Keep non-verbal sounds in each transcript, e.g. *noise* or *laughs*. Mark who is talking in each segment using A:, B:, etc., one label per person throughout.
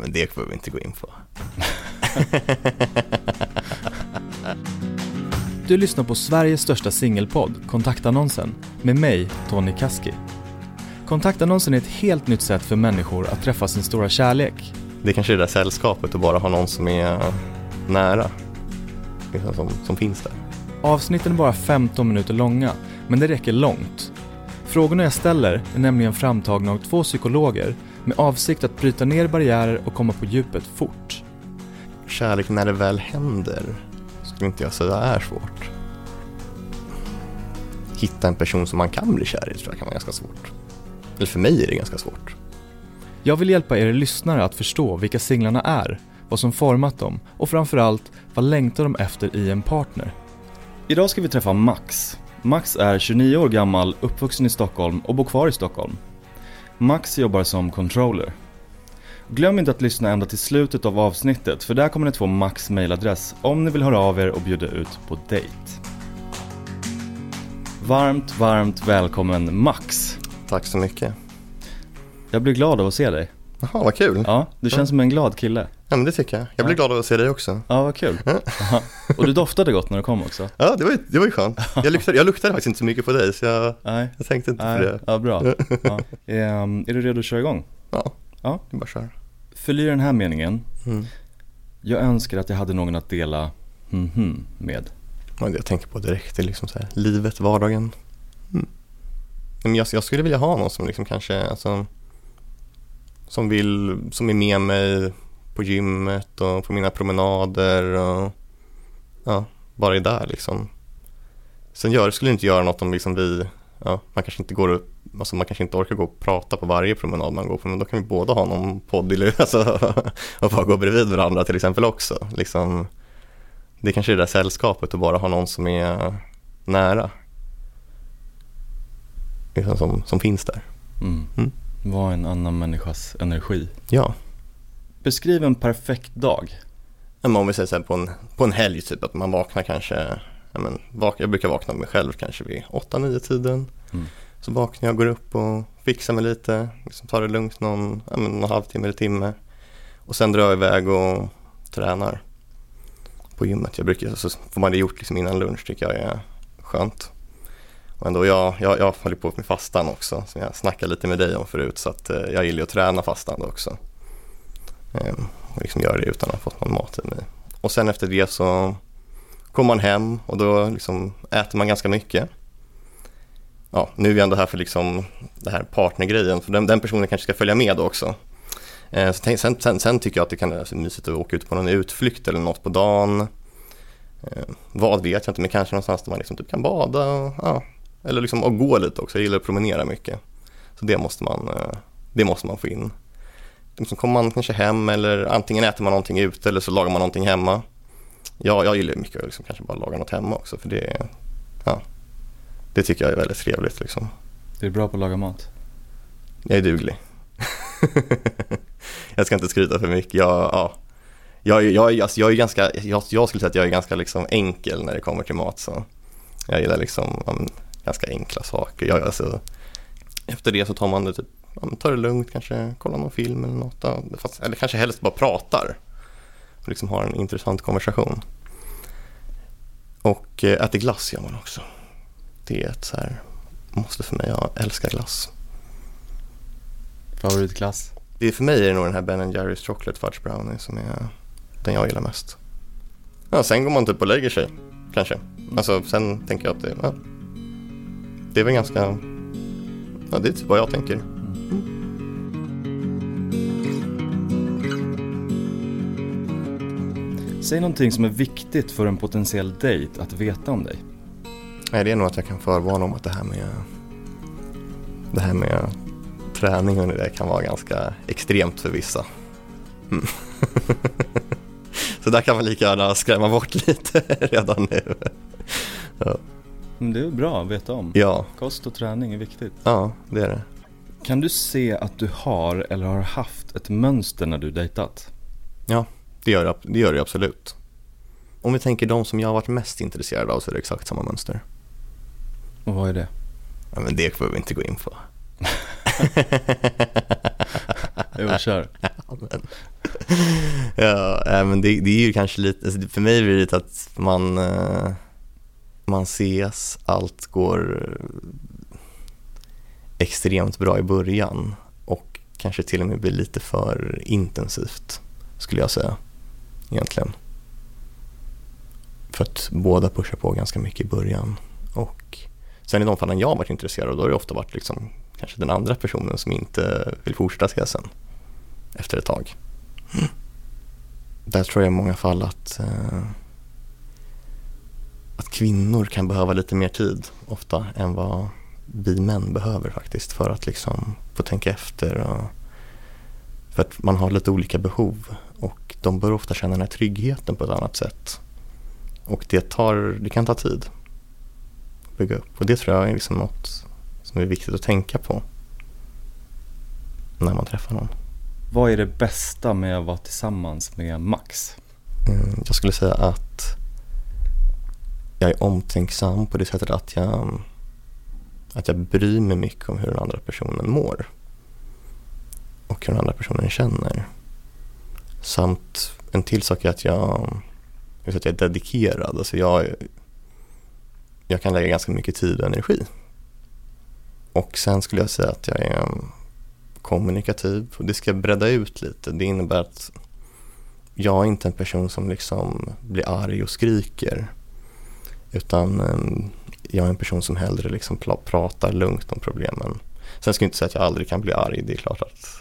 A: Men det behöver vi inte gå in på. *laughs*
B: Du lyssnar på Sveriges största singelpodd, Kontaktannonsen, med mig, Tony Kaski. Kontaktannonsen är ett helt nytt sätt för människor att träffa sin stora kärlek.
A: Det är kanske är det där sällskapet och bara ha någon som är nära. Liksom som, som finns där.
B: Avsnitten är bara 15 minuter långa, men det räcker långt. Frågorna jag ställer är nämligen framtagna av två psykologer med avsikt att bryta ner barriärer och komma på djupet fort.
A: Kärlek när det väl händer skulle inte jag säga är svårt. Hitta en person som man kan bli kär i tror jag kan vara ganska svårt. Eller för mig är det ganska svårt.
B: Jag vill hjälpa er lyssnare att förstå vilka singlarna är, vad som format dem och framförallt vad längtar de efter i en partner. Idag ska vi träffa Max. Max är 29 år gammal, uppvuxen i Stockholm och bor kvar i Stockholm. Max jobbar som controller. Glöm inte att lyssna ända till slutet av avsnittet för där kommer ni få Max mailadress om ni vill höra av er och bjuda ut på dejt. Varmt, varmt välkommen Max.
A: Tack så mycket.
B: Jag blir glad av att se dig.
A: Jaha, vad kul.
B: Ja, du känns som en glad kille.
A: Ja, men det tycker jag. Jag blir
B: Ja.
A: glad av att se dig också.
B: Ja, vad kul.
A: Ja.
B: Och du doftade gott när du kom också.
A: Ja, det var ju, det var ju skönt. Jag luktade, jag luktade faktiskt inte så mycket på dig så jag,
B: Nej,
A: jag tänkte inte på
B: Nej.
A: det.
B: ja bra. Ja. Ehm, är du redo att köra igång?
A: Ja,
B: Ja.
A: det är bara kör.
B: Fyll i den här meningen.
A: Mm.
B: Jag önskar att jag hade någon att dela mhm med.
A: Det jag tänker på direkt. Det är liksom så här, livet, vardagen. Mm. Men jag, jag skulle vilja ha någon som liksom kanske, alltså, som vill, som är med mig på gymmet och på mina promenader och ja, bara är där liksom. Sen gör, skulle det inte göra något om liksom vi, ja, man kanske inte går alltså man kanske inte orkar gå och prata på varje promenad man går på, men då kan vi båda ha någon podd i *laughs* alltså, och bara gå bredvid varandra till exempel också. Liksom, det kanske är det där sällskapet och bara ha någon som är nära. Liksom som, som finns där.
B: Mm.
A: Mm.
B: Var en annan människas energi.
A: Ja,
B: Beskriv en perfekt dag.
A: men om vi säger så här på en, på en helg typ att man vaknar kanske, ja, men, vak, jag brukar vakna med mig själv kanske vid 8-9 tiden.
B: Mm.
A: Så vaknar jag, går upp och fixar mig lite, liksom tar det lugnt någon, ja, men, någon halvtimme eller timme. Och sen drar jag iväg och tränar på gymmet. Jag brukar, så får man det gjort liksom innan lunch tycker jag är skönt. Och ändå, jag, jag, jag håller på med fastan också, som jag snackade lite med dig om förut. Så att, eh, jag gillar att träna fastande också. Ehm, och liksom göra det utan att ha fått någon mat i mig. Och sen efter det så kommer man hem och då liksom äter man ganska mycket. Ja, nu är vi ändå här för liksom det här partnergrejen, för den, den personen kanske ska följa med också. Ehm, så tänk, sen, sen, sen tycker jag att det kan vara mysigt att åka ut på någon utflykt eller något på dagen. Eh, vad vet jag inte, men kanske någonstans där man liksom typ kan bada och, ja, eller liksom och gå lite också. Jag gillar att promenera mycket. Så det måste man, eh, det måste man få in. Så kommer man kanske hem eller antingen äter man någonting ute eller så lagar man någonting hemma. Ja, jag gillar mycket att liksom kanske bara laga något hemma också för det, ja, det tycker jag är väldigt trevligt liksom.
B: Du är bra på att laga mat.
A: Jag är duglig. *laughs* jag ska inte skryta för mycket. Jag, ja, jag, jag, alltså jag är ganska, jag, jag skulle säga att jag är ganska liksom enkel när det kommer till mat. Så jag gillar liksom ganska enkla saker. Jag, alltså, efter det så tar man det typ, ja, tar det lugnt, kanske kollar någon film eller något. Ja, fast, eller kanske helst bara pratar. Och liksom har en intressant konversation. Och eh, äter glass gör man också. Det är ett så här, måste för mig, jag älskar glass.
B: Favoritklass?
A: Det är för mig är det nog den här Ben Jerrys Chocolate Fudge Brownie som är den jag gillar mest. Ja, sen går man typ och lägger sig, kanske. Alltså sen tänker jag att det, ja, det är väl ganska, ja det är typ vad jag tänker.
B: Säg någonting som är viktigt för en potentiell dejt att veta om dig.
A: Nej, det är nog att jag kan förvarna om att det här med, det här med träning och det kan vara ganska extremt för vissa. Mm. *laughs* Så där kan man lika gärna skrämma bort lite *laughs* redan nu.
B: Men det är bra att veta om.
A: Ja,
B: Kost och träning är viktigt.
A: ja det är det.
B: Kan du se att du har eller har haft ett mönster när du dejtat?
A: Ja, det gör det, det gör det absolut. Om vi tänker de som jag har varit mest intresserad av så är det exakt samma mönster.
B: Och vad är det?
A: Ja, men det behöver vi inte gå in på. *laughs*
B: Jo, kör.
A: Ja, men, det, det, är ju kanske lite, alltså för mig blir det lite att man, eh, man ses, allt går eh, extremt bra i början och kanske till och med blir lite för intensivt skulle jag säga egentligen. För att båda pushar på ganska mycket i början och sen i de fallen jag har varit intresserad då har det ofta varit liksom kanske den andra personen som inte vill fortsätta ses sen efter ett tag. Mm. Där tror jag i många fall att, eh, att kvinnor kan behöva lite mer tid ofta än vad vi män behöver faktiskt för att liksom få tänka efter. Och, för att man har lite olika behov och de bör ofta känna den här tryggheten på ett annat sätt. Och det, tar, det kan ta tid att bygga upp och det tror jag är liksom något som är viktigt att tänka på när man träffar någon.
B: Vad är det bästa med att vara tillsammans med Max?
A: Mm, jag skulle säga att jag är omtänksam på det sättet att jag, att jag bryr mig mycket om hur den andra personen mår och hur den andra personen känner. Samt en till sak är att jag, att jag är dedikerad. Alltså jag, jag kan lägga ganska mycket tid och energi. Och sen skulle jag säga att jag är um, kommunikativ och det ska bredda ut lite. Det innebär att jag är inte en person som liksom blir arg och skriker utan ehm, jag är en person som hellre liksom pratar lugnt om problemen. Sen ska jag inte säga att jag aldrig kan bli arg, det är klart att,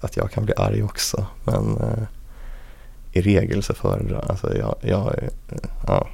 A: att jag kan bli arg också men eh, i regel så föredrar alltså jag, jag, eh, ja,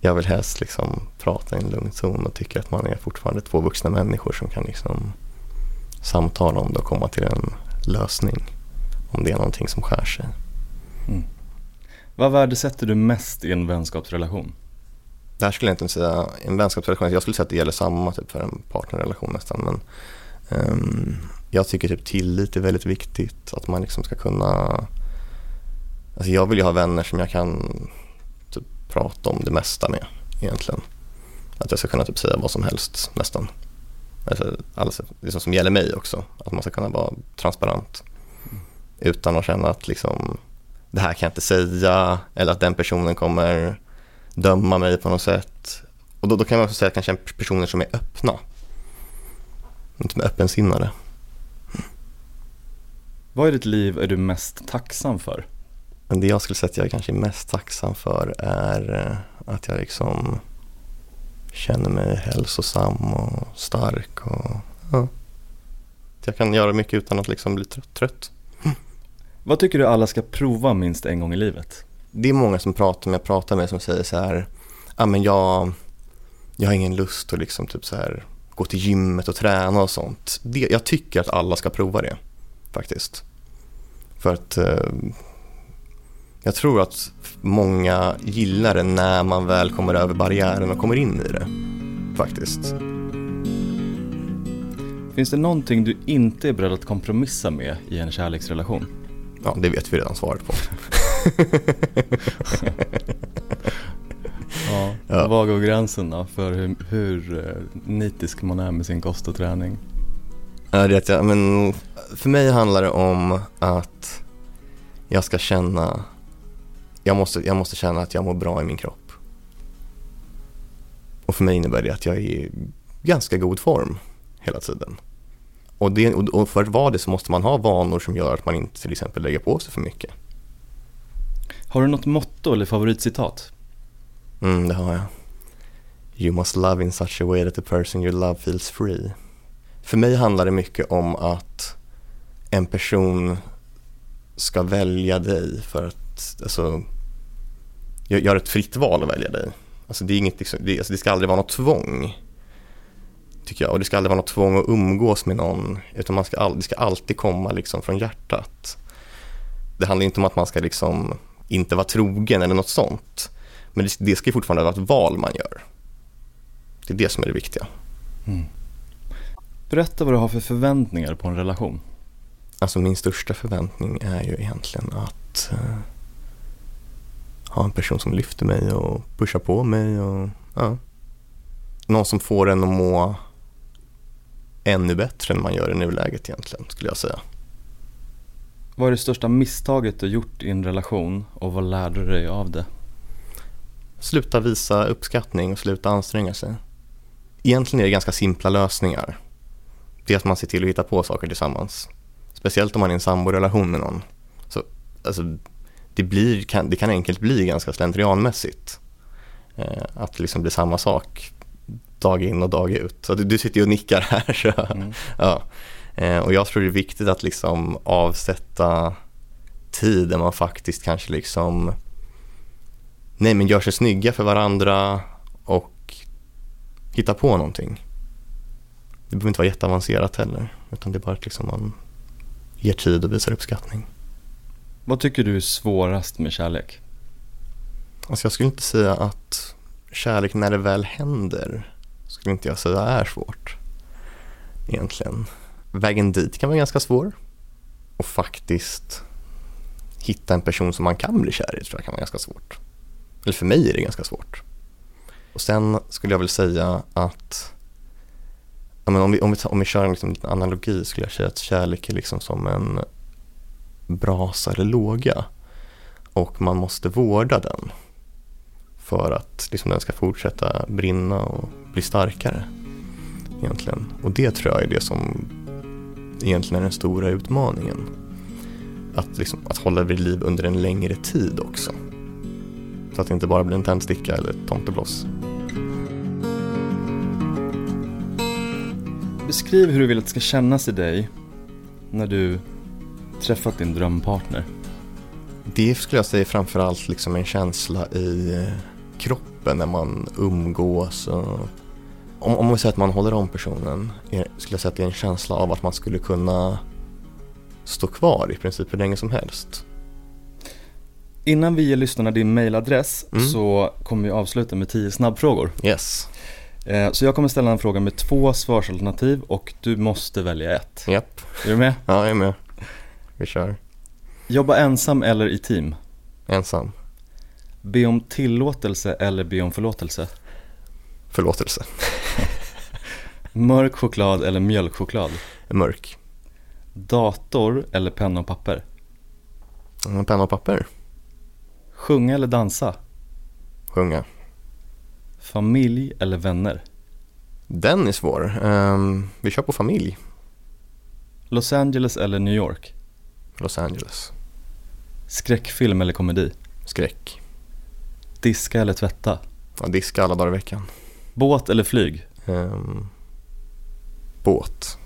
A: jag vill helst liksom prata i en lugn zon och tycker att man är fortfarande två vuxna människor som kan liksom samtala om det och komma till en lösning om det är någonting som skär sig. Mm.
B: Vad värdesätter du mest i en vänskapsrelation?
A: Det här skulle jag inte säga en vänskapsrelation, jag skulle säga att det gäller samma typ för en partnerrelation nästan. Men, um, jag tycker typ tillit är väldigt viktigt, att man liksom ska kunna Alltså jag vill ju ha vänner som jag kan typ prata om det mesta med egentligen. Att jag ska kunna typ säga vad som helst nästan. Alltså, alltså, liksom som gäller mig också, att man ska kunna vara transparent. Utan att känna att liksom, det här kan jag inte säga eller att den personen kommer döma mig på något sätt. Och då, då kan man också säga att kanske personer som är öppna, som är öppensinnade.
B: Vad i ditt liv är du mest tacksam för?
A: Det jag skulle säga att jag kanske är mest tacksam för är eh, att jag liksom känner mig hälsosam och stark. Och, ja. Jag kan göra mycket utan att liksom bli trött.
B: Vad tycker du alla ska prova minst en gång i livet?
A: Det är många som pratar med, pratar med som säger så här, ja men jag, jag har ingen lust att liksom typ så här gå till gymmet och träna och sånt. Det, jag tycker att alla ska prova det faktiskt. För att eh, jag tror att många gillar det när man väl kommer över barriären och kommer in i det. Faktiskt.
B: Finns det någonting du inte är beredd att kompromissa med i en kärleksrelation?
A: Ja, det vet vi redan svaret på. *laughs*
B: ja, ja. Var går gränsen då för hur, hur eh, nitisk man är med sin kost och träning?
A: Ja, det jag, men för mig handlar det om att jag ska känna jag måste, jag måste känna att jag mår bra i min kropp. Och för mig innebär det att jag är i ganska god form hela tiden. Och, det, och för att vara det så måste man ha vanor som gör att man inte till exempel lägger på sig för mycket.
B: Har du något motto eller favoritcitat?
A: Mm, det har jag. You must love in such a way that the person you love feels free. För mig handlar det mycket om att en person ska välja dig för att, alltså, gör ett fritt val att välja dig. Alltså det, är inget, liksom, det, alltså det ska aldrig vara något tvång. Tycker jag. Och det ska aldrig vara något tvång att umgås med någon. Utan man ska all, det ska alltid komma liksom från hjärtat. Det handlar inte om att man ska liksom inte vara trogen eller något sånt. Men det, det ska fortfarande vara ett val man gör. Det är det som är det viktiga. Mm.
B: Berätta vad du har för förväntningar på en relation.
A: Alltså min största förväntning är ju egentligen att uh, ha en person som lyfter mig och pushar på mig och ja. Någon som får en att må ännu bättre än man gör i nuläget egentligen skulle jag säga.
B: Vad är det största misstaget du gjort i en relation och vad lärde du dig av det?
A: Sluta visa uppskattning och sluta anstränga sig. Egentligen är det ganska simpla lösningar. Det är att man ser till att hitta på saker tillsammans. Speciellt om man är i en samborelation med någon. Så, alltså, det, blir, kan, det kan enkelt bli ganska slentrianmässigt. Eh, att det liksom blir samma sak dag in och dag ut. Så du, du sitter ju och nickar här. Så, mm. ja. Eh, och jag tror det är viktigt att liksom avsätta tid där man faktiskt kanske liksom nej men gör sig snygga för varandra och hitta på någonting. Det behöver inte vara jätteavancerat heller utan det är bara att liksom man ger tid och visar uppskattning.
B: Vad tycker du är svårast med kärlek?
A: Alltså jag skulle inte säga att kärlek när det väl händer skulle inte jag säga är svårt egentligen. Vägen dit kan vara ganska svår och faktiskt hitta en person som man kan bli kär i tror jag kan vara ganska svårt. Eller för mig är det ganska svårt. Och sen skulle jag väl säga att ja, men om, vi, om, vi, om vi kör en liksom liten analogi skulle jag säga att kärlek är liksom som en brasa eller låga och man måste vårda den för att liksom den ska fortsätta brinna och bli starkare. Egentligen. Och det tror jag är det som egentligen är den stora utmaningen. Att, liksom, att hålla vid liv under en längre tid också. Så att det inte bara blir en tändsticka eller ett tomtebloss.
B: Beskriv hur du vill att det ska kännas i dig när du träffat din drömpartner.
A: Det skulle jag säga framförallt liksom en känsla i eh, kroppen när man umgås. Och om, om man säger att man håller om personen skulle jag säga att det är en känsla av att man skulle kunna stå kvar i princip hur länge som helst.
B: Innan vi ger lyssnarna din mailadress mm. så kommer vi avsluta med tio snabbfrågor.
A: Yes.
B: Eh, så jag kommer ställa en fråga med två svarsalternativ och du måste välja ett.
A: Japp.
B: Är du med?
A: Ja, jag är med. Vi kör.
B: Jobba ensam eller i team?
A: Ensam.
B: Be om tillåtelse eller be om förlåtelse?
A: Förlåtelse.
B: Mörk choklad eller mjölkchoklad?
A: Mörk.
B: Dator eller penna och papper?
A: Mm, penna och papper.
B: Sjunga eller dansa?
A: Sjunga.
B: Familj eller vänner?
A: Den är svår. Um, vi kör på familj.
B: Los Angeles eller New York?
A: Los Angeles.
B: Skräckfilm eller komedi?
A: Skräck.
B: Diska eller tvätta?
A: Ja, diska alla dagar i veckan.
B: Båt eller flyg?
A: Um, båt.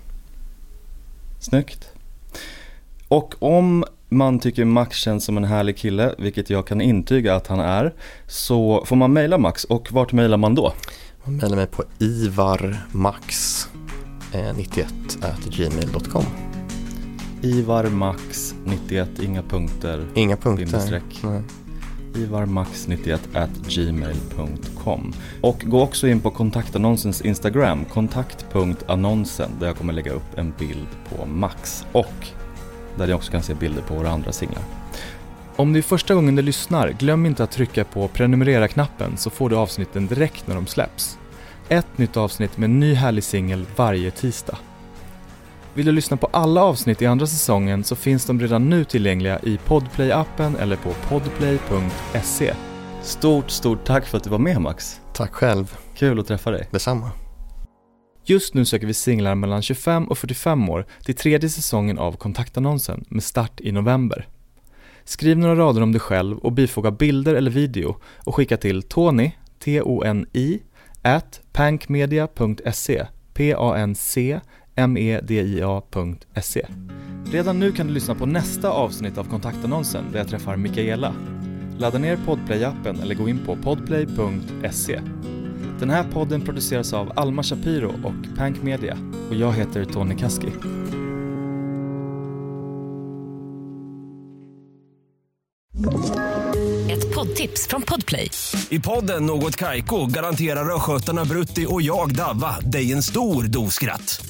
B: Snyggt. Och om man tycker Max känns som en härlig kille, vilket jag kan intyga att han är, så får man mejla Max och vart mejlar man då?
A: Man mejlar mig på ivarmax91 gmail.com
B: Ivarmax91, inga punkter,
A: inga punkter. Nej
B: ivarmax91 gmail.com Och gå också in på kontaktannonsens Instagram, kontakt.annonsen, där jag kommer lägga upp en bild på Max och där ni också kan se bilder på våra andra singlar. Om det är första gången du lyssnar, glöm inte att trycka på prenumerera-knappen så får du avsnitten direkt när de släpps. Ett nytt avsnitt med en ny härlig singel varje tisdag. Vill du lyssna på alla avsnitt i andra säsongen så finns de redan nu tillgängliga i Podplay-appen eller på podplay.se. Stort, stort tack för att du var med Max.
A: Tack själv.
B: Kul att träffa dig.
A: Detsamma.
B: Just nu söker vi singlar mellan 25 och 45 år till tredje säsongen av kontaktannonsen med start i november. Skriv några rader om dig själv och bifoga bilder eller video och skicka till Tony, T-O-N-I, at pankmedia.se, P-A-N-C media.se. Redan nu kan du lyssna på nästa avsnitt av kontaktannonsen där jag träffar Mikaela. Ladda ner Podplay-appen eller gå in på podplay.se. Den här podden produceras av Alma Shapiro och Pank Media och jag heter Tony Kaski.
C: Ett poddtips från Podplay.
D: I podden Något Kaiko garanterar östgötarna Brutti och jag, Davva, dig en stor dos skratt.